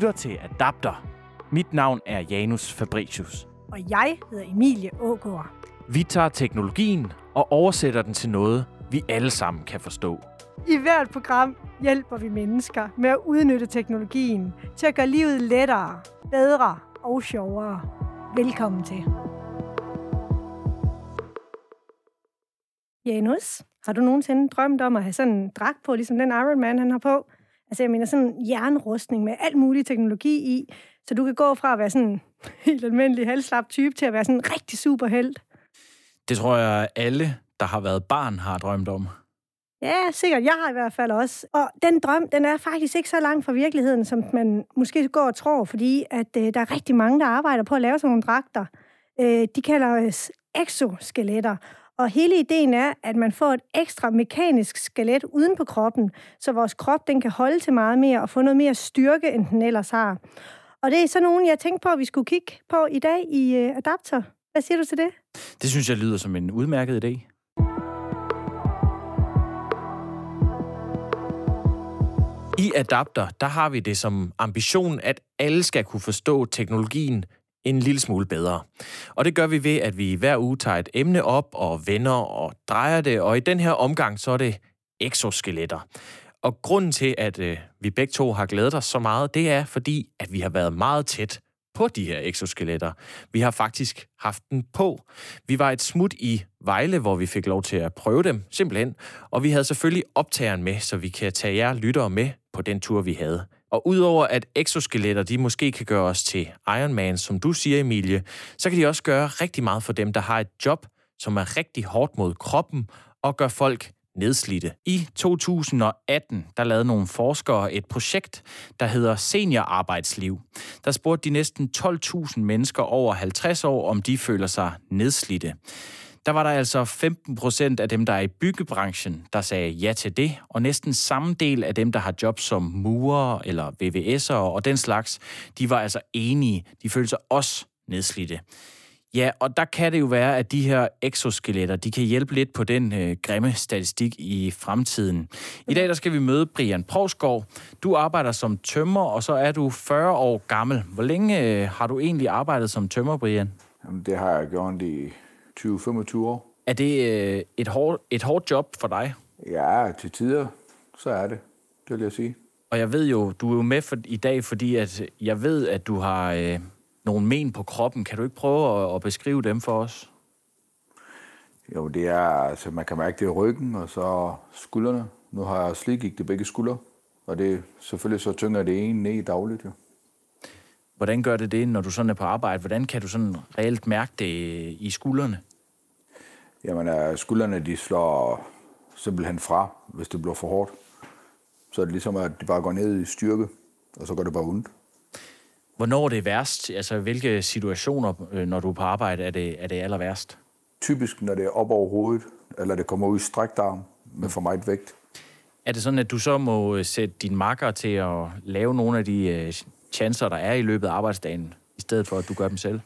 Lytter til Adapter. Mit navn er Janus Fabricius. Og jeg hedder Emilie Ågaard. Vi tager teknologien og oversætter den til noget, vi alle sammen kan forstå. I hvert program hjælper vi mennesker med at udnytte teknologien til at gøre livet lettere, bedre og sjovere. Velkommen til. Janus, har du nogensinde drømt om at have sådan en dragt på, ligesom den Iron Man, han har på? Altså, jeg mener sådan en jernrustning med alt mulig teknologi i, så du kan gå fra at være sådan en helt almindelig halvslap type til at være sådan en rigtig superhelt. Det tror jeg, alle, der har været barn, har drømt om. Ja, sikkert. Jeg har i hvert fald også. Og den drøm, den er faktisk ikke så langt fra virkeligheden, som man måske går og tror, fordi at øh, der er rigtig mange, der arbejder på at lave sådan nogle dragter. Øh, de kalder exoskeletter. Og hele ideen er, at man får et ekstra mekanisk skelet uden på kroppen, så vores krop den kan holde til meget mere og få noget mere styrke, end den ellers har. Og det er sådan nogen, jeg tænkte på, at vi skulle kigge på i dag i øh, Adapter. Hvad siger du til det? Det synes jeg lyder som en udmærket idé. I Adapter, der har vi det som ambition, at alle skal kunne forstå teknologien en lille smule bedre. Og det gør vi ved, at vi hver uge tager et emne op og vender og drejer det, og i den her omgang, så er det exoskeletter. Og grunden til, at øh, vi begge to har glædet os så meget, det er fordi, at vi har været meget tæt på de her exoskeletter. Vi har faktisk haft den på. Vi var et smut i Vejle, hvor vi fik lov til at prøve dem, simpelthen. Og vi havde selvfølgelig optageren med, så vi kan tage jer lyttere med på den tur, vi havde. Og udover at exoskeletter, de måske kan gøre os til Iron Man, som du siger, Emilie, så kan de også gøre rigtig meget for dem, der har et job, som er rigtig hårdt mod kroppen og gør folk nedslidte. I 2018, der lavede nogle forskere et projekt, der hedder Seniorarbejdsliv. Der spurgte de næsten 12.000 mennesker over 50 år, om de føler sig nedslidte der var der altså 15 procent af dem, der er i byggebranchen, der sagde ja til det, og næsten samme del af dem, der har job som murer eller VVS'ere og den slags, de var altså enige. De følte sig også nedslidte. Ja, og der kan det jo være, at de her exoskeletter, de kan hjælpe lidt på den øh, grimme statistik i fremtiden. I dag der skal vi møde Brian Provsgaard. Du arbejder som tømmer, og så er du 40 år gammel. Hvor længe øh, har du egentlig arbejdet som tømmer, Brian? Jamen, det har jeg gjort i 20-25 år. Er det øh, et, hårdt, et hårdt job for dig? Ja, til tider, så er det. Det vil jeg sige. Og jeg ved jo, du er jo med for, i dag, fordi at jeg ved, at du har øh, nogle men på kroppen. Kan du ikke prøve at, at beskrive dem for os? Jo, det er, altså man kan mærke det i ryggen, og så skuldrene. Nu har jeg slidgigt det begge skuldre, og det selvfølgelig så tynger det ene ned dagligt, jo. Hvordan gør det det, når du sådan er på arbejde? Hvordan kan du sådan reelt mærke det i skuldrene? Jamen, skuldrene de slår simpelthen fra, hvis det bliver for hårdt. Så er det ligesom, at de bare går ned i styrke, og så går det bare ondt. Hvornår er det værst? Altså, hvilke situationer, øh, når du er på arbejde, er det, er det aller værst? Typisk, når det er op over hovedet, eller det kommer ud i strækt arm med for meget vægt. Er det sådan, at du så må øh, sætte din makker til at lave nogle af de øh, chancer, der er i løbet af arbejdsdagen, i stedet for, at du gør dem selv?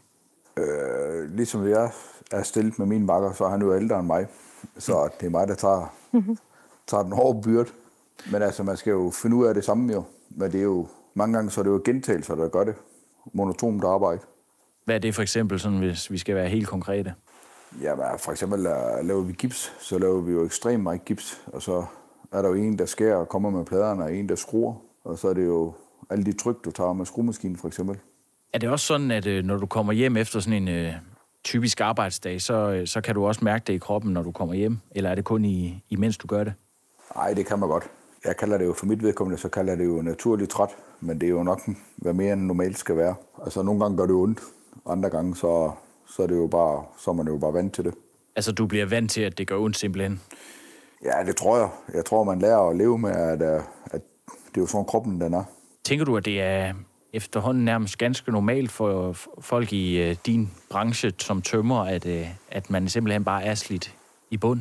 Øh, ligesom jeg er stillet med min bakker, så er han jo ældre end mig. Så det er mig, der tager, tager den hårde byrde. Men altså, man skal jo finde ud af det samme jo. Men det er jo, mange gange så er det jo gentagelser, der gør det. Monotont arbejde. Hvad er det for eksempel, sådan, hvis vi skal være helt konkrete? Ja, for eksempel uh, laver vi gips, så laver vi jo ekstremt meget gips. Og så er der jo en, der skærer og kommer med pladerne, og en, der skruer. Og så er det jo alle de tryk, du tager med skruemaskinen for eksempel. Er det også sådan, at øh, når du kommer hjem efter sådan en uh, typisk arbejdsdag, så, uh, så kan du også mærke det i kroppen, når du kommer hjem? Eller er det kun i, imens du gør det? Nej, det kan man godt. Jeg kalder det jo, for mit vedkommende, så kalder jeg det jo naturligt træt, men det er jo nok, hvad mere end normalt skal være. Altså nogle gange gør det ondt, andre gange så, så er det jo bare, så er man jo bare vant til det. Altså du bliver vant til, at det gør ondt simpelthen? Ja, det tror jeg. Jeg tror, man lærer at leve med, at, at det er jo sådan, kroppen den er. Tænker du, at det er efterhånden nærmest ganske normalt for folk i uh, din branche som tømmer, at, uh, at man simpelthen bare er slidt i bund?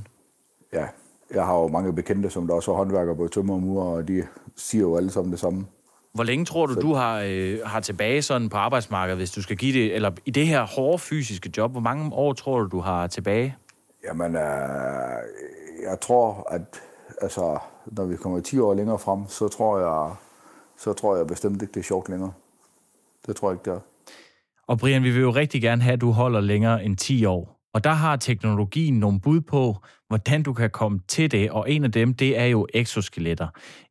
Ja, jeg har jo mange bekendte, som der også er håndværkere på tømmer og murer, og de siger jo alle sammen det samme. Hvor længe tror du, Så... du har, øh, har tilbage sådan på arbejdsmarkedet, hvis du skal give det, eller i det her hårde fysiske job, hvor mange år tror du, du har tilbage? Jamen, øh, jeg tror, at altså, når vi kommer 10 år længere frem, så tror jeg, så tror jeg bestemt ikke, det er sjovt længere. Det tror jeg ikke, det er. Og Brian, vi vil jo rigtig gerne have, at du holder længere end 10 år. Og der har teknologien nogle bud på, hvordan du kan komme til det, og en af dem, det er jo exoskeletter.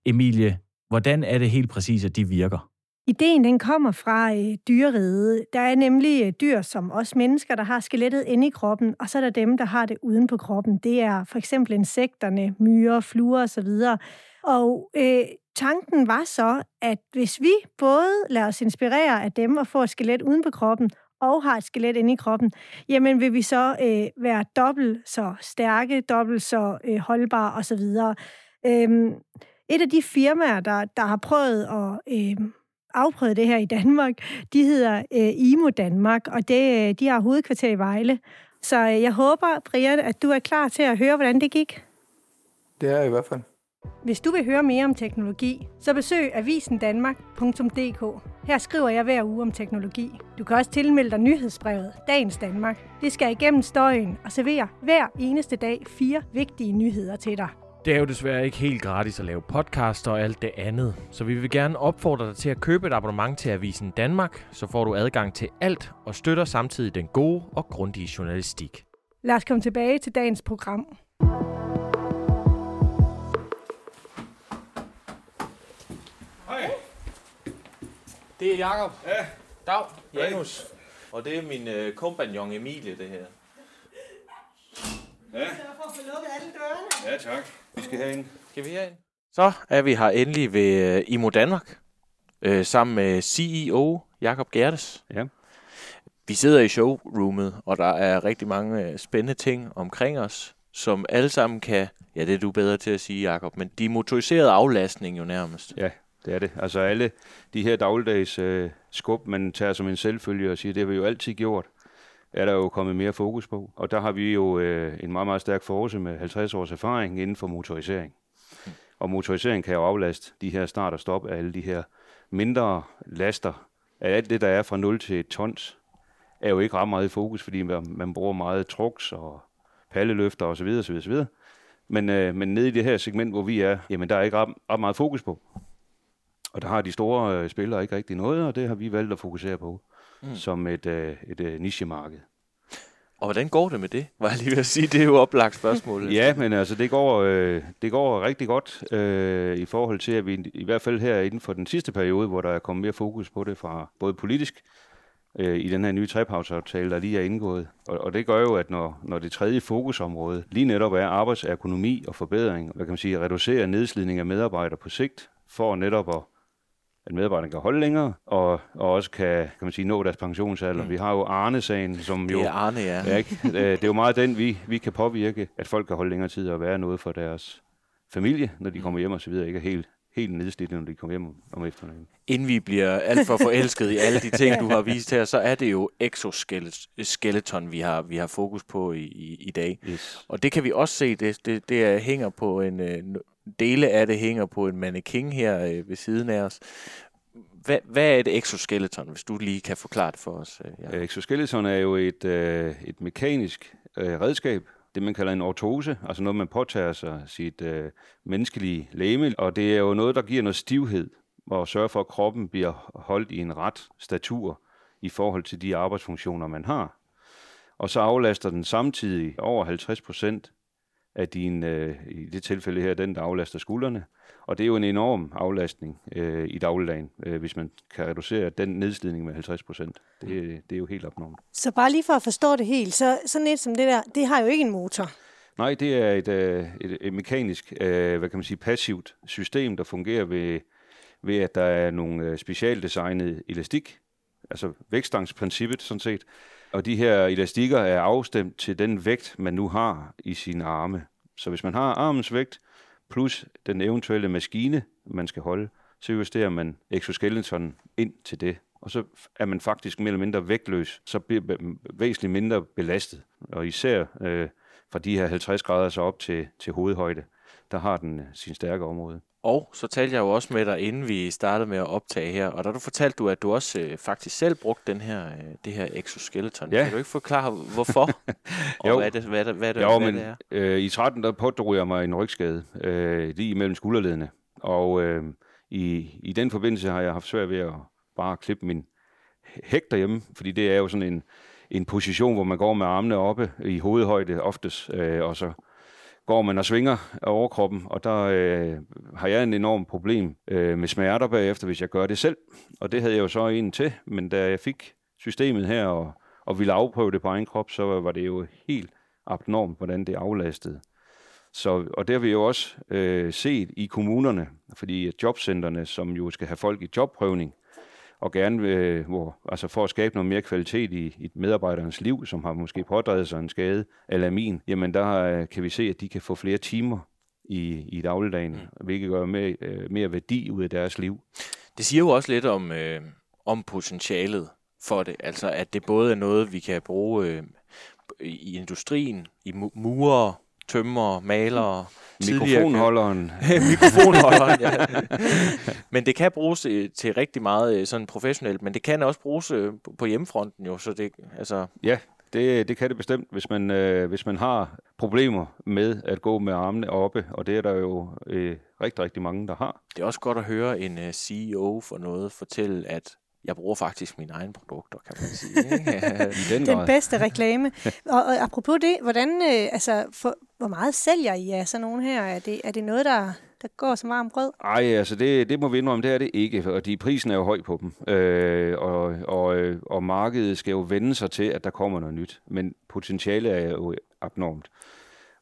Emilie, hvordan er det helt præcis, at de virker? Ideen den kommer fra øh, dyreriget. Der er nemlig øh, dyr som os mennesker, der har skelettet inde i kroppen, og så er der dem, der har det uden på kroppen. Det er for eksempel insekterne, myrer, fluer osv. Og øh, tanken var så, at hvis vi både lader os inspirere af dem og får et skelet uden på kroppen, og har et skelet inde i kroppen, jamen vil vi så øh, være dobbelt så stærke, dobbelt så øh, holdbare osv. Øhm, et af de firmaer, der, der har prøvet at øh, afprøve det her i Danmark, de hedder øh, IMO Danmark, og det, øh, de har hovedkvarter i Vejle. Så øh, jeg håber, Brian, at du er klar til at høre, hvordan det gik. Det er jeg i hvert fald. Hvis du vil høre mere om teknologi, så besøg avisendanmark.dk. Her skriver jeg hver uge om teknologi. Du kan også tilmelde dig nyhedsbrevet Dagens Danmark. Det skal igennem støjen og servere hver eneste dag fire vigtige nyheder til dig. Det er jo desværre ikke helt gratis at lave podcast og alt det andet, så vi vil gerne opfordre dig til at købe et abonnement til Avisen Danmark, så får du adgang til alt og støtter samtidig den gode og grundige journalistik. Lad os komme tilbage til dagens program. Det er Jakob. Ja. Dag, Janus. Og det er min øh, kompagnon Emilie, det her. Ja. Ja, tak. Vi skal have en. Skal vi herind? Så er vi her endelig ved uh, Imo Danmark, uh, sammen med CEO Jakob Gertes. Ja. Vi sidder i showroomet, og der er rigtig mange uh, spændende ting omkring os, som alle sammen kan, ja det er du bedre til at sige Jakob, men de motoriserede aflastning jo nærmest. Ja, det er det. Altså alle de her dagligdags øh, skub, man tager som en selvfølge og siger, det har vi jo altid gjort, er der jo kommet mere fokus på. Og der har vi jo øh, en meget, meget stærk force med 50 års erfaring inden for motorisering. Og motorisering kan jo aflaste de her start og stop af alle de her mindre laster. Af alt det, der er fra 0 til 1 tons, er jo ikke ret meget i fokus, fordi man, man bruger meget truks og palleløfter osv. osv., osv. Men, øh, men nede i det her segment, hvor vi er, jamen der er ikke ret, ret meget fokus på. Og der har de store øh, spillere ikke rigtig noget, og det har vi valgt at fokusere på mm. som et, øh, et øh, nichemarked. Og hvordan går det med det? Var jeg lige ved at sige, det er jo oplagt spørgsmål. ja, men altså det går, øh, det går rigtig godt øh, i forhold til, at vi i hvert fald her inden for den sidste periode, hvor der er kommet mere fokus på det fra både politisk, øh, i den her nye trepartsaftale, der lige er indgået. Og, og det gør jo, at når, når det tredje fokusområde lige netop er arbejdsøkonomi og forbedring, hvad kan man sige, reducere nedslidning af medarbejdere på sigt, for netop at at medarbejderne kan holde længere, og, og også kan, kan man sige, nå deres pensionsalder. Mm. Vi har jo Arne-sagen, som jo... Det er Arne, ja. ja ikke? Øh, det er jo meget den, vi, vi kan påvirke, at folk kan holde længere tid og være noget for deres familie, når de kommer hjem og så videre, ikke er helt, helt nedslidte, når de kommer hjem om eftermiddagen. Inden vi bliver alt for forelsket i alle de ting, du har vist her, så er det jo exoskeleton, vi har, vi har fokus på i, i, i dag. Yes. Og det kan vi også se, det, det, det hænger på en, øh, dele af det hænger på en mannequin her øh, ved siden af os. Hvad, hvad er et exoskeleton, hvis du lige kan forklare det for os? Øh, ja. Øh, exoskeleton er jo et, øh, et mekanisk øh, redskab, det man kalder en ortose, altså noget, man påtager sig sit øh, menneskelige læme, og det er jo noget, der giver noget stivhed, og sørger for, at kroppen bliver holdt i en ret statur i forhold til de arbejdsfunktioner, man har. Og så aflaster den samtidig over 50 procent af din, øh, i det tilfælde her, den, der aflaster skuldrene. Og det er jo en enorm aflastning øh, i dagligdagen, øh, hvis man kan reducere den nedslidning med 50 procent. Det, det er jo helt opnået. Så bare lige for at forstå det helt, så sådan et som det der, det har jo ikke en motor. Nej, det er et, øh, et, et mekanisk, øh, hvad kan man sige, passivt system, der fungerer ved, ved at der er nogle øh, specialdesignet elastik, altså vækststangsprincippet sådan set, og de her elastikker er afstemt til den vægt, man nu har i sine arme. Så hvis man har armens vægt plus den eventuelle maskine, man skal holde, så justerer man exoskeletonen ind til det. Og så er man faktisk mere eller mindre vægtløs, så bliver væsentligt mindre belastet. Og især øh, fra de her 50 grader så op til, til hovedhøjde, der har den øh, sin stærke område. Og så talte jeg jo også med dig, inden vi startede med at optage her, og der du fortalte du, at du også øh, faktisk selv brugte den her, øh, det her exoskeleton. Ja. Kan du ikke forklare, hvorfor? og jo. hvad det, hvad det, hvad det, jo, hvad men, det er? Øh, I 13 der pådrog jeg mig en rygskade, øh, lige imellem skulderledene. Og øh, i, i den forbindelse har jeg haft svært ved at bare klippe min hæk derhjemme, fordi det er jo sådan en, en position, hvor man går med armene oppe i hovedhøjde oftest, øh, og så går man og svinger over overkroppen, og der øh, har jeg en enorm problem øh, med smerter bagefter, hvis jeg gør det selv. Og det havde jeg jo så en til, men da jeg fik systemet her og, og ville afprøve det på egen krop, så var det jo helt abnormt, hvordan det aflastede. Så, og det har vi jo også øh, set i kommunerne, fordi jobcenterne, som jo skal have folk i jobprøvning, og gerne øh, hvor, altså for at skabe noget mere kvalitet i, i medarbejderens liv, som har måske pådrevet sig en skade eller min, jamen der øh, kan vi se, at de kan få flere timer i, i dagligdagen, mm. hvilket gør mere, øh, mere værdi ud af deres liv. Det siger jo også lidt om, øh, om potentialet for det, altså at det både er noget, vi kan bruge øh, i industrien, i murer, tømmer, malere, Mikrofonholderen. Mikrofonholderen, ja. Men det kan bruges øh, til rigtig meget øh, sådan professionelt, men det kan også bruges øh, på hjemmefronten jo, så det, altså... Ja, det, det kan det bestemt, hvis man, øh, hvis man har problemer med at gå med armene oppe, og det er der jo øh, rigtig, rigtig mange, der har. Det er også godt at høre en uh, CEO for noget fortælle, at jeg bruger faktisk mine egne produkter, kan man sige. Ikke? den, den bedste reklame. Og, og apropos det, hvordan, øh, altså, for, hvor meget sælger I af sådan nogle her? Er det, er det noget, der, der går som varm brød? Nej, altså det, det må vi indrømme, det er det ikke, og de prisen er jo høj på dem. Øh, og, og, øh, og markedet skal jo vende sig til, at der kommer noget nyt. Men potentialet er jo abnormt.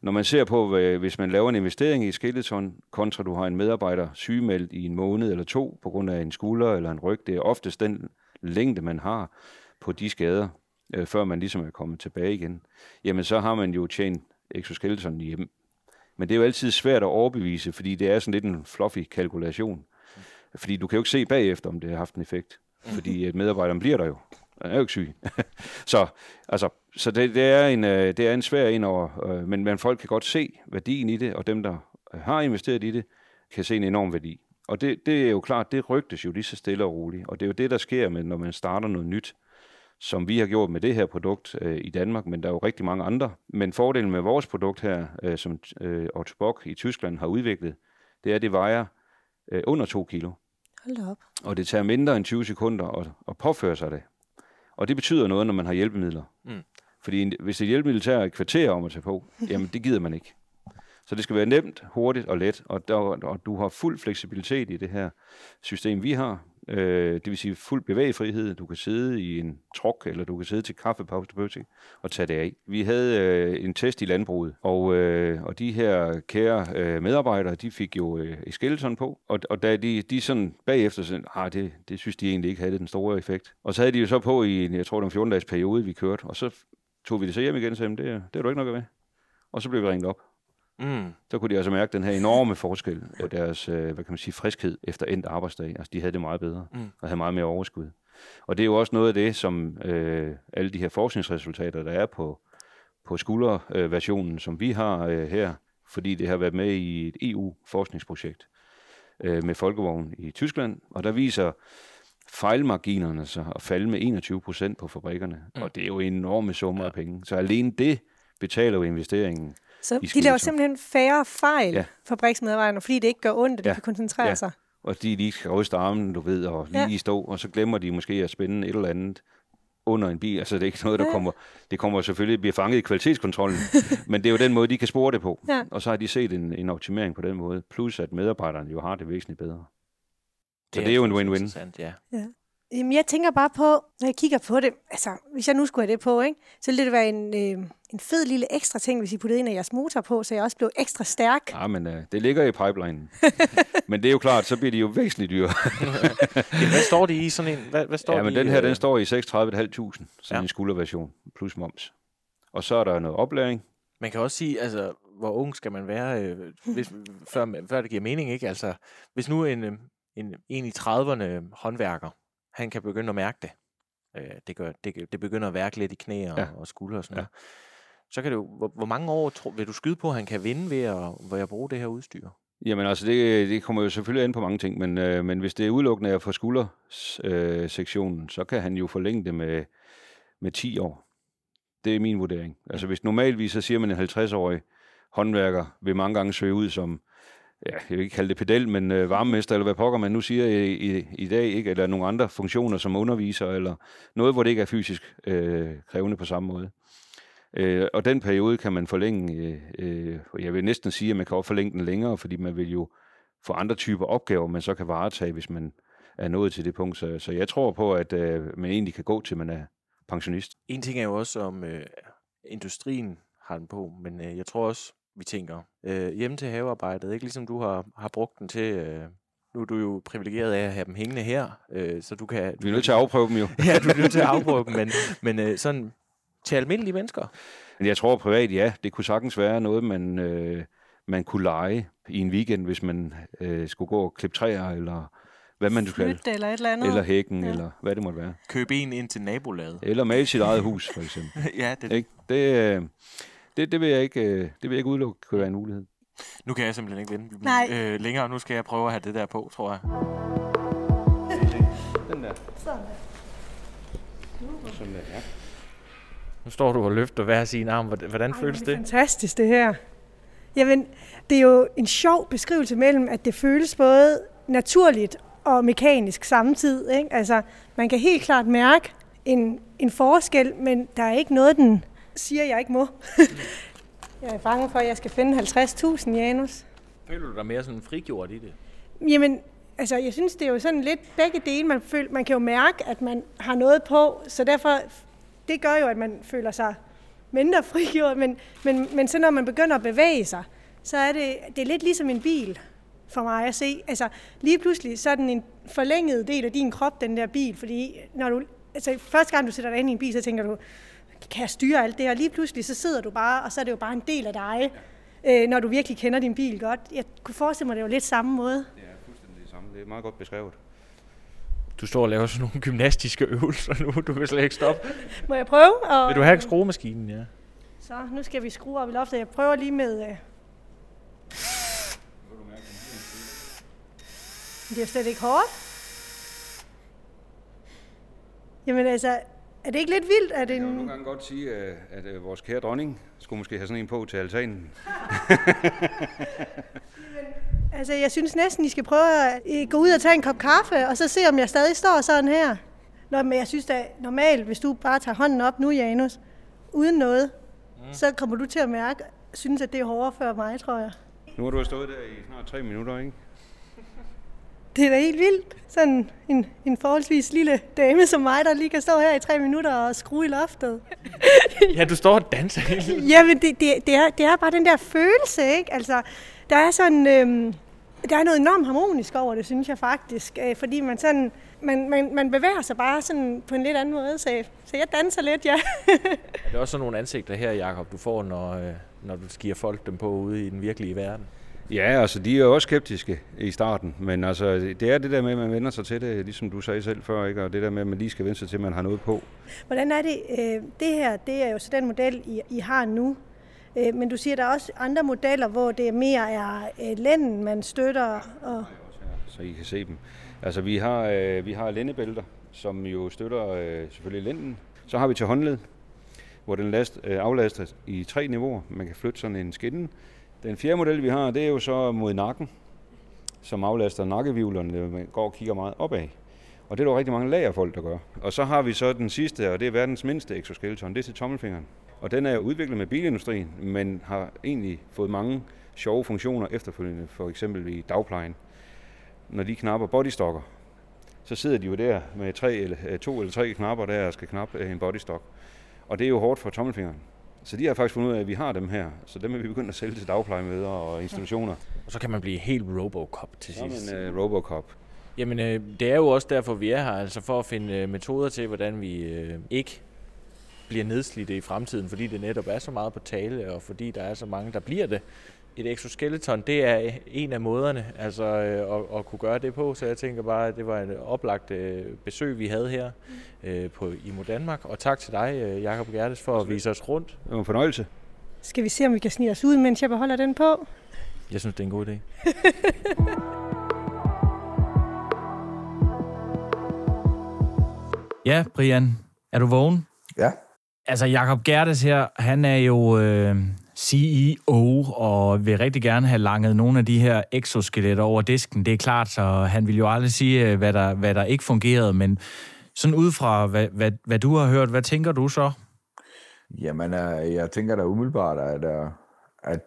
Når man ser på, hvis man laver en investering i Skeleton, kontra du har en medarbejder sygemeldt i en måned eller to på grund af en skulder eller en ryg, det er oftest den længde, man har på de skader, øh, før man ligesom er kommet tilbage igen, jamen så har man jo tjent exoskeleton hjem. Men det er jo altid svært at overbevise, fordi det er sådan lidt en fluffy kalkulation. Fordi du kan jo ikke se bagefter, om det har haft en effekt. Fordi medarbejderen bliver der jo. Han er jo ikke syg. så altså, så det, det, er en, øh, det er en svær en over, øh, men, men folk kan godt se værdien i det, og dem, der har investeret i det, kan se en enorm værdi. Og det, det er jo klart, det rygtes jo lige så stille og roligt. Og det er jo det, der sker, med, når man starter noget nyt, som vi har gjort med det her produkt øh, i Danmark, men der er jo rigtig mange andre. Men fordelen med vores produkt her, øh, som øh, Otto Bock i Tyskland har udviklet, det er, at det vejer øh, under 2 kilo. Hold op. Og det tager mindre end 20 sekunder at, at påføre sig det. Og det betyder noget, når man har hjælpemidler. Mm. Fordi hvis et hjælpemiddel tager et kvarter om at tage på, jamen det gider man ikke. Så det skal være nemt, hurtigt og let, og, der, og du har fuld fleksibilitet i det her system, vi har. Øh, det vil sige fuld bevægefrihed. Du kan sidde i en truk, eller du kan sidde til kaffepause på og tage det af. Vi havde øh, en test i landbruget, og, øh, og de her kære øh, medarbejdere, de fik jo øh, skeleton på, og, og da de, de sådan bagefter sådan, ah, det, det synes de egentlig ikke havde den store effekt. Og så havde de jo så på i, jeg tror, den en 14-dages periode, vi kørte, og så tog vi det så hjem igen og sagde, det, det er du ikke nok med. Og så blev vi ringet op. Mm. Så kunne de altså mærke den her enorme forskel på deres, øh, hvad kan man sige, friskhed efter endt arbejdsdag. Altså, de havde det meget bedre mm. og havde meget mere overskud. Og det er jo også noget af det, som øh, alle de her forskningsresultater, der er på, på skulderversionen, øh, som vi har øh, her, fordi det har været med i et EU-forskningsprojekt øh, med folkevogn i Tyskland, og der viser fejlmarginerne så at falde med 21 procent på fabrikkerne, mm. og det er jo enorme summer ja. af penge. Så alene det betaler jo investeringen så de laver simpelthen færre fejl, ja. fabriksmedarbejderne, fordi det ikke gør ondt, at ja. de kan koncentrere ja. sig. Og de lige skal ryste armen, du ved, og lige ja. stå, og så glemmer de måske at spænde et eller andet under en bil. Altså, det er ikke noget, der ja. kommer... Det kommer selvfølgelig bliver fanget i kvalitetskontrollen, men det er jo den måde, de kan spore det på. Ja. Og så har de set en, en optimering på den måde. Plus, at medarbejderne jo har det væsentligt bedre. Så det er, det er jo en win-win. Ja. ja. Jamen, jeg tænker bare på, når jeg kigger på det, altså, hvis jeg nu skulle have det på, ikke, så ville det være en, øh, en fed lille ekstra ting, hvis I puttede en af jeres motor på, så jeg også blev ekstra stærk. Ja, men øh, det ligger i pipeline. men det er jo klart, så bliver de jo væsentligt dyre. hvad står de i sådan en? Hvad, hvad står ja, men den her, øh... den står i 36.500, sådan ja. en skulderversion, plus moms. Og så er der noget oplæring. Man kan også sige, altså, hvor ung skal man være, øh, hvis, før, før det giver mening, ikke? Altså, hvis nu en, øh, en, en i 30'erne håndværker, han kan begynde at mærke det. Øh, det, gør, det, det begynder at værke lidt i knæ og, ja. og skuldre og sådan ja. noget. Så kan det jo, hvor, hvor mange år tro, vil du skyde på, at han kan vinde ved at, ved at bruge det her udstyr? Jamen altså, det, det kommer jo selvfølgelig ind på mange ting, men, øh, men hvis det er udelukkende af for skuldersektionen, øh, så kan han jo forlænge det med, med 10 år. Det er min vurdering. Altså hvis normalvis så siger man en 50-årig håndværker vil mange gange søge ud som ja, jeg vil ikke kalde det pedel, men øh, varmemester, eller hvad pokker man nu siger i, i, i dag, ikke? eller nogle andre funktioner som underviser, eller noget, hvor det ikke er fysisk øh, krævende på samme måde. Øh, og den periode kan man forlænge, øh, øh, jeg vil næsten sige, at man kan også forlænge den længere, fordi man vil jo få andre typer opgaver, man så kan varetage, hvis man er nået til det punkt. Så, så jeg tror på, at øh, man egentlig kan gå til, man er pensionist. En ting er jo også, om øh, industrien har den på, men øh, jeg tror også, vi tænker øh, hjemme til havearbejdet, ikke ligesom du har, har brugt den til... Øh, nu er du jo privilegeret af at have dem hængende her, øh, så du kan... Vi er nødt til at afprøve dem jo. ja, du er nødt til at afprøve dem, men, men øh, sådan til almindelige mennesker. Men jeg tror privat, ja, det kunne sagtens være noget, man, øh, man kunne lege i en weekend, hvis man øh, skulle gå og klippe træer, eller hvad man skal. Flytte eller et eller andet. Eller hækken, ja. eller hvad det måtte være. Købe en ind til nabolaget. Eller male sit eget hus, for eksempel. ja, det, ikke? Det, øh, det, det, vil jeg ikke, øh, det vil jeg ikke udelukke, kunne være en mulighed. Nu kan jeg simpelthen ikke vente Nej. øh, længere. Nu skal jeg prøve at have det der på, tror jeg. Den der. Sådan der. Sådan der, ja. Nu står du og løfter hver sin arm. Hvordan, hvordan Ej, føles det? er det? fantastisk, det her. Jamen, det er jo en sjov beskrivelse mellem, at det føles både naturligt og mekanisk samtidig. Ikke? Altså, man kan helt klart mærke en, en forskel, men der er ikke noget, den siger, jeg ikke må. jeg er bange for, at jeg skal finde 50.000, Janus. Føler du dig mere sådan frigjort i det? Jamen, altså, jeg synes, det er jo sådan lidt begge dele. Man, føl, man kan jo mærke, at man har noget på, så derfor, det gør jo, at man føler sig mindre frigjort, men, men, men så når man begynder at bevæge sig, så er det, det er lidt ligesom en bil for mig at se. Altså, lige pludselig, så er den en forlænget del af din krop, den der bil, fordi når du, altså, første gang du sætter dig ind i en bil, så tænker du, kan jeg styre alt det her? Lige pludselig, så sidder du bare, og så er det jo bare en del af dig, øh, når du virkelig kender din bil godt. Jeg kunne forestille mig, det var lidt samme måde. Det er fuldstændig det samme. Det er meget godt beskrevet. Du står og laver sådan nogle gymnastiske øvelser nu. Du kan slet ikke stoppe. Må jeg prøve? Og, Vil du have skruemaskinen, ja? Så, nu skal vi skrue op i loftet. Jeg prøver lige med... Øh... Det er slet ikke hårdt. Jamen altså, er det ikke lidt vildt, at Jeg kan jo en... nogle gange godt sige, at, at øh, vores kære dronning skulle måske have sådan en på til altanen. Altså, jeg synes næsten, I skal prøve at øh, gå ud og tage en kop kaffe, og så se, om jeg stadig står sådan her. Nå, men jeg synes da normalt, hvis du bare tager hånden op nu, Janus, uden noget, mm. så kommer du til at mærke, synes, at det er hårdere før mig, tror jeg. Nu har du stået der i snart tre minutter, ikke? Det er da helt vildt. Sådan en, en forholdsvis lille dame som mig, der lige kan stå her i tre minutter og skrue i loftet. Ja, du står og danser hele tiden. Jamen, det, det, det, er, det er bare den der følelse, ikke? Altså, der er sådan... Øhm, der er noget enormt harmonisk over det, synes jeg faktisk. Øh, fordi man sådan... Man, man, man bevæger sig bare sådan på en lidt anden måde, så, så jeg danser lidt, ja. Er det også sådan nogle ansigter her, Jakob, du får, når, øh, når du skiver folk dem på ude i den virkelige verden? Ja, altså de er også skeptiske i starten, men altså det er det der med, at man vender sig til det, ligesom du sagde selv før, ikke? og det der med, at man lige skal vende sig til, at man har noget på. Hvordan er det? Øh, det her, det er jo så den model, I, I har nu. Øh, men du siger, der er også andre modeller, hvor det mere er øh, lænden, man støtter. Og... så I kan se dem. Altså vi har, øh, vi har lændebælter, som jo støtter øh, selvfølgelig lænden. Så har vi til håndled, hvor den last, øh, aflaster i tre niveauer. Man kan flytte sådan en skinne. Den fjerde model, vi har, det er jo så mod nakken, som aflaster nakkevivlerne. Øh, man går og kigger meget opad. Og det er der rigtig mange lagerfolk, der gør. Og så har vi så den sidste, og det er verdens mindste exoskeleton. Det er til tommelfingeren. Og den er jo udviklet med bilindustrien, men har egentlig fået mange sjove funktioner efterfølgende, for eksempel i dagplejen. Når de knapper bodystocker, så sidder de jo der med tre eller, øh, to eller tre knapper der og skal knappe en bodystock. Og det er jo hårdt for tommelfingeren. Så de har faktisk fundet ud af, at vi har dem her. Så dem er vi begyndt at sælge til dagplejemøder og institutioner. Og så kan man blive helt Robocop til sidst. en uh, Robocop. Jamen, øh, det er jo også derfor, vi er her, altså for at finde øh, metoder til, hvordan vi øh, ikke bliver nedslidte i fremtiden, fordi det netop er så meget på tale, og fordi der er så mange, der bliver det. Et exoskeleton, det er en af måderne altså, øh, at, at kunne gøre det på, så jeg tænker bare, at det var et oplagt øh, besøg, vi havde her øh, på IMO Danmark. Og tak til dig, øh, Jakob Gertes, for at vise os rundt. Det var en fornøjelse. Skal vi se, om vi kan snige os ud, mens jeg beholder den på? Jeg synes, det er en god idé. Ja, Brian, er du vågen? Ja, Altså, Jakob Gertes her, han er jo øh, CEO og vil rigtig gerne have langet nogle af de her exoskeletter over disken. Det er klart, så han vil jo aldrig sige, øh, hvad der, hvad der ikke fungerede, men sådan ud fra, hvad, hvad, hvad du har hørt, hvad tænker du så? Jamen, øh, jeg tænker da umiddelbart, at, øh, at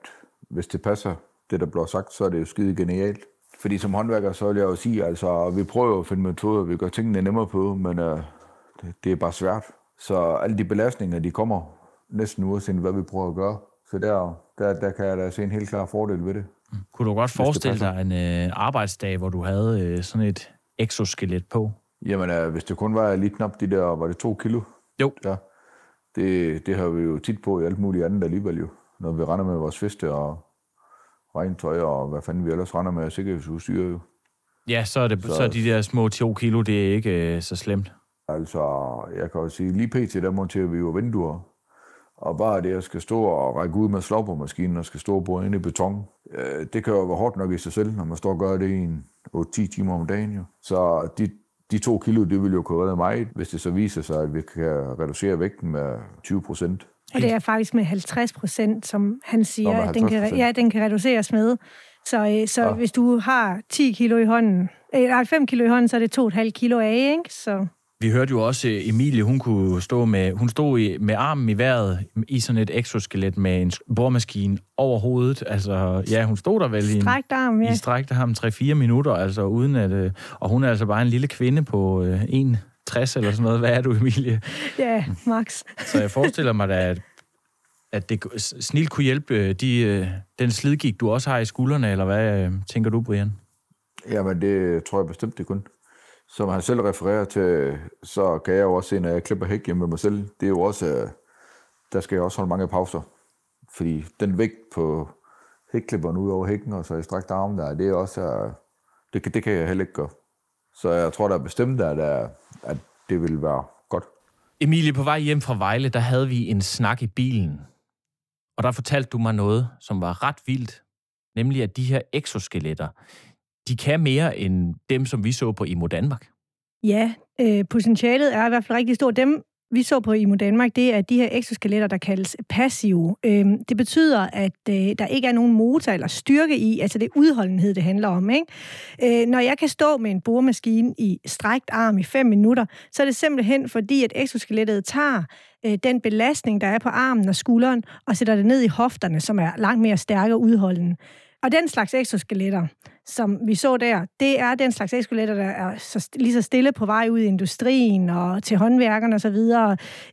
hvis det passer, det der bliver sagt, så er det jo skide genialt. Fordi som håndværker, så vil jeg jo sige, altså, vi prøver at finde metoder, vi gør tingene nemmere på, men uh, det, det er bare svært. Så alle de belastninger, de kommer næsten uanset hvad vi prøver at gøre. Så der, der, der kan jeg da se en helt klar fordel ved det. Kunne du godt forestille dig en øh, arbejdsdag, hvor du havde øh, sådan et exoskelet på? Jamen, uh, hvis det kun var lige knap de der, var det to kilo? Jo. Ja. Det, det har vi jo tit på i alt muligt andet alligevel jo. Når vi render med vores feste og regntøj og hvad fanden vi ellers render med sikkerhedsudstyr jo. Ja, så er, det, så, så er de der små 2 kilo, det er ikke øh, så slemt. Altså, jeg kan jo sige, lige pt. der monterer vi jo vinduer. Og bare det, at skal stå og række ud med slagboremaskinen og skal stå og bore ind i beton, øh, det kan jo være hårdt nok i sig selv, når man står og gør det i en 8-10 timer om dagen. Jo. Så de, de to kilo, det vil jo kunne redde mig, hvis det så viser sig, at vi kan reducere vægten med 20 procent. Og det er faktisk med 50 procent, som han siger, at den kan, ja, den kan reduceres med. Så, øh, så ja. hvis du har 10 kilo i hånden, eller 5 kilo i hånden, så er det 2,5 kilo af, ikke? Så... Vi hørte jo også, Emilie, hun kunne stå med, hun stod i, med armen i vejret i sådan et exoskelet med en boremaskine over hovedet. Altså, ja, hun stod der vel i, en, arm, ja. i strækte ham 3-4 minutter, altså uden at, øh, og hun er altså bare en lille kvinde på øh, 60 eller sådan noget. Hvad er du, Emilie? Ja, max. Så jeg forestiller mig da, at, at det snilt kunne hjælpe øh, de, øh, den slidgik, du også har i skuldrene, eller hvad tænker du, Brian? Jamen, det tror jeg bestemt, det kun som han selv refererer til, så kan jeg jo også se, når jeg klipper hæk hjemme med mig selv, det er jo også, øh, der skal jeg også holde mange pauser. Fordi den vægt på hækklipperen ud over hækken, og så i strakt arm der, det er også, øh, det, det kan jeg heller ikke gøre. Så jeg tror, der er bestemt, at, øh, at det vil være godt. Emilie, på vej hjem fra Vejle, der havde vi en snak i bilen. Og der fortalte du mig noget, som var ret vildt. Nemlig, at de her exoskeletter, de kan mere end dem, som vi så på IMO Danmark. Ja, øh, potentialet er i hvert fald rigtig stort. Dem, vi så på IMO Danmark, det er de her exoskeletter, der kaldes passive. Øh, det betyder, at øh, der ikke er nogen motor eller styrke i, altså det er udholdenhed, det handler om. Ikke? Øh, når jeg kan stå med en boremaskine i strækt arm i 5 minutter, så er det simpelthen fordi, at exoskelettet tager øh, den belastning, der er på armen og skulderen, og sætter det ned i hofterne, som er langt mere stærke og udholdende. Og den slags exoskeletter, som vi så der, det er den slags exoskeletter, der er så, lige så stille på vej ud i industrien og til håndværkerne osv.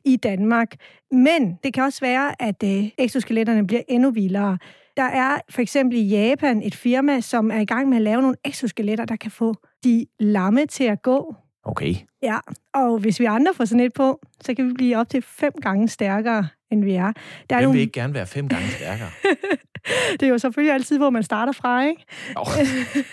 i Danmark. Men det kan også være, at øh, exoskeletterne bliver endnu vildere. Der er for eksempel i Japan et firma, som er i gang med at lave nogle exoskeletter, der kan få de lamme til at gå. Okay. Ja, og hvis vi andre får sådan et på, så kan vi blive op til fem gange stærkere, end vi er. Der er Hvem nogle... vil ikke gerne være fem gange stærkere? det er jo selvfølgelig altid, hvor man starter fra, ikke? Oh,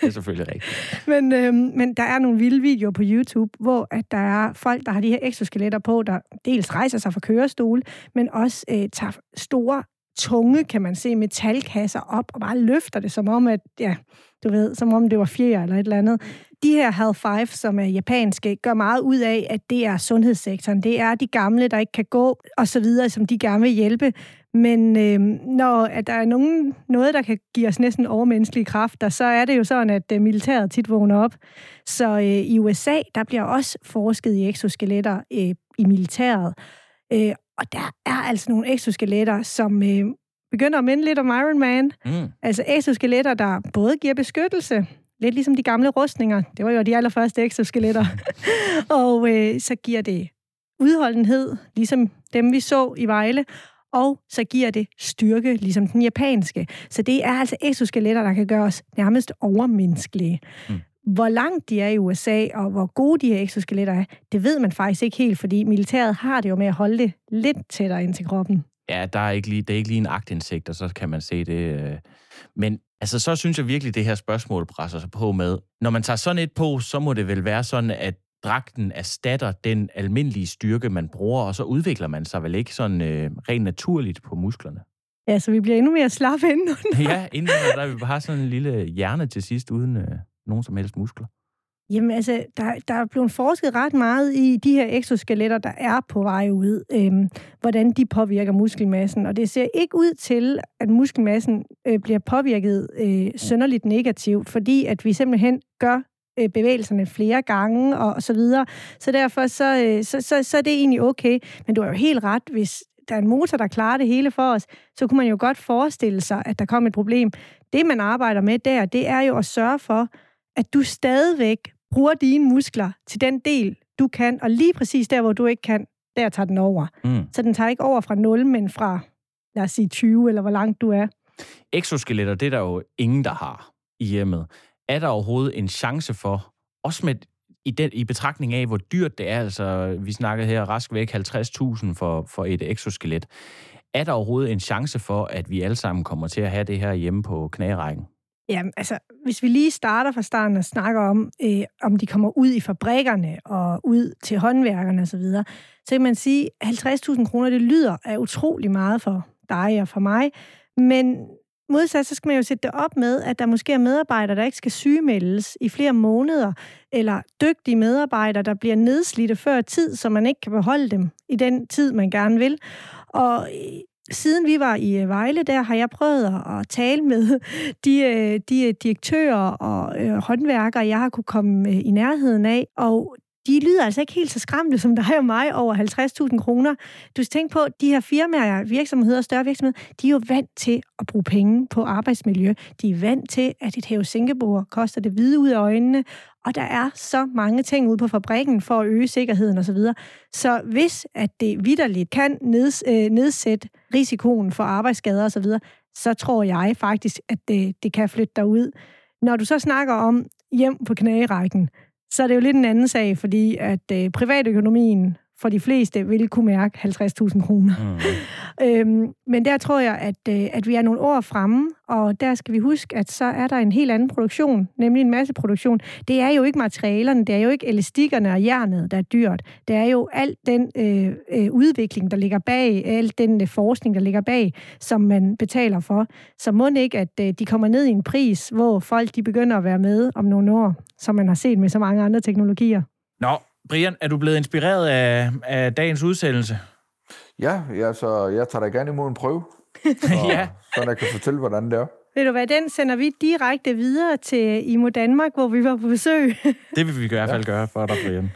det er selvfølgelig rigtigt. men, øhm, men der er nogle vilde videoer på YouTube, hvor at der er folk, der har de her exoskeletter på, der dels rejser sig fra kørestol, men også øh, tager store tunge, kan man se, metalkasser op og bare løfter det, som om, at, ja, du ved, som om det var fjer eller et eller andet. De her Hal 5, som er japanske, gør meget ud af, at det er sundhedssektoren. Det er de gamle, der ikke kan gå, og så videre, som de gerne vil hjælpe. Men øh, når at der er nogen, noget, der kan give os næsten overmenneskelige kræfter, så er det jo sådan, at øh, militæret tit vågner op. Så øh, i USA, der bliver også forsket i exoskeletter øh, i militæret. Øh, og der er altså nogle exoskeletter, som øh, begynder at minde lidt om Iron Man. Mm. Altså exoskeletter, der både giver beskyttelse, lidt ligesom de gamle rustninger. Det var jo de allerførste exoskeletter. og øh, så giver det udholdenhed, ligesom dem vi så i Vejle og så giver det styrke, ligesom den japanske. Så det er altså exoskeletter, der kan gøre os nærmest overmenneskelige. Mm. Hvor langt de er i USA, og hvor gode de her exoskeletter er, det ved man faktisk ikke helt, fordi militæret har det jo med at holde det lidt tættere ind til kroppen. Ja, der er ikke lige, det er ikke lige en agtindsigt, og så kan man se det. Øh. Men altså, så synes jeg virkelig, det her spørgsmål presser sig på med. Når man tager sådan et på, så må det vel være sådan, at dragten erstatter den almindelige styrke, man bruger, og så udvikler man sig vel ikke sådan øh, rent naturligt på musklerne. Ja, så vi bliver endnu mere slappe indenunder. ja, indenunder, der vi bare sådan en lille hjerne til sidst, uden øh, nogen som helst muskler. Jamen altså, der, der er blevet forsket ret meget i de her exoskeletter, der er på vej ud, øhm, hvordan de påvirker muskelmassen. Og det ser ikke ud til, at muskelmassen øh, bliver påvirket øh, sønderligt negativt, fordi at vi simpelthen gør bevægelserne flere gange og, og så videre. Så derfor så, øh, så, så, så er det egentlig okay. Men du har jo helt ret, hvis der er en motor, der klarer det hele for os, så kunne man jo godt forestille sig, at der kom et problem. Det, man arbejder med der, det er jo at sørge for, at du stadigvæk bruger dine muskler til den del, du kan, og lige præcis der, hvor du ikke kan, der tager den over. Mm. Så den tager ikke over fra 0, men fra, lad os sige, 20, eller hvor langt du er. Exoskeletter, det er der jo ingen, der har i hjemmet. Er der overhovedet en chance for, også med i, den, i betragtning af, hvor dyrt det er, altså vi snakkede her rask væk 50.000 for, for et exoskelet, er der overhovedet en chance for, at vi alle sammen kommer til at have det her hjemme på knærækken? Ja, altså, hvis vi lige starter fra starten og snakker om, øh, om de kommer ud i fabrikkerne og ud til håndværkerne osv., så, så kan man sige, at 50.000 kroner, det lyder af utrolig meget for dig og for mig, men modsat, så skal man jo sætte det op med, at der måske er medarbejdere, der ikke skal sygemeldes i flere måneder, eller dygtige medarbejdere, der bliver nedslidte før tid, så man ikke kan beholde dem i den tid, man gerne vil. Og øh, siden vi var i øh, Vejle, der har jeg prøvet at tale med de, øh, de direktører og håndværkere, jeg har kunne komme i nærheden af, og de lyder altså ikke helt så skræmte som dig og mig over 50.000 kroner. Du skal tænke på, at de her firmaer, virksomheder og større virksomheder, de er jo vant til at bruge penge på arbejdsmiljø. De er vant til, at et hæve sænkebord koster det hvide ud af øjnene, og der er så mange ting ude på fabrikken for at øge sikkerheden osv. Så, så hvis at det vidderligt kan neds, øh, nedsætte risikoen for arbejdsskader osv., så, så tror jeg faktisk, at det, det kan flytte dig ud. Når du så snakker om hjem på knærækken, så er det jo lidt en anden sag, fordi at øh, privatøkonomien for de fleste vil kunne mærke 50.000 kroner. Mm. øhm, men der tror jeg, at, øh, at vi er nogle år fremme, og der skal vi huske, at så er der en helt anden produktion, nemlig en masse produktion. Det er jo ikke materialerne, det er jo ikke elastikkerne og jernet, der er dyrt. Det er jo alt den øh, øh, udvikling, der ligger bag, alt den øh, forskning, der ligger bag, som man betaler for. Så må ikke, at øh, de kommer ned i en pris, hvor folk de begynder at være med om nogle år, som man har set med så mange andre teknologier. Nå, Brian, er du blevet inspireret af, af dagens udsendelse? Ja, ja, så jeg tager da gerne imod en prøve. ja. Så jeg kan fortælle, hvordan det er. Ved du hvad, den sender vi direkte videre til Imo Danmark, hvor vi var på besøg. det vil vi i hvert fald ja. gøre for dig, Brian.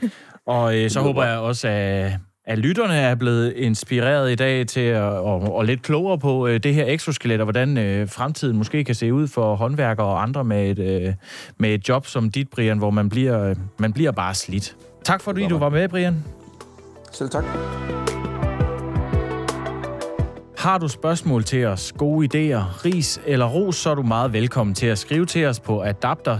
Og øh, så håber jeg også, at, at lytterne er blevet inspireret i dag til at og, og lidt klogere på øh, det her exoskelet, og hvordan øh, fremtiden måske kan se ud for håndværkere og andre med et, øh, med et job som dit, Brian, hvor man bliver, øh, man bliver bare slidt. Tak fordi du var med, Brian. Selv tak. Har du spørgsmål til os, gode idéer, ris eller ros, så er du meget velkommen til at skrive til os på adapter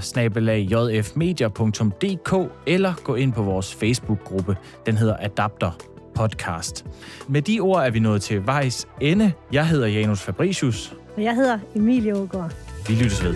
eller gå ind på vores Facebook-gruppe. Den hedder Adapter Podcast. Med de ord er vi nået til vejs ende. Jeg hedder Janus Fabricius. Og jeg hedder Emilie Ågaard. Vi lyttes ved.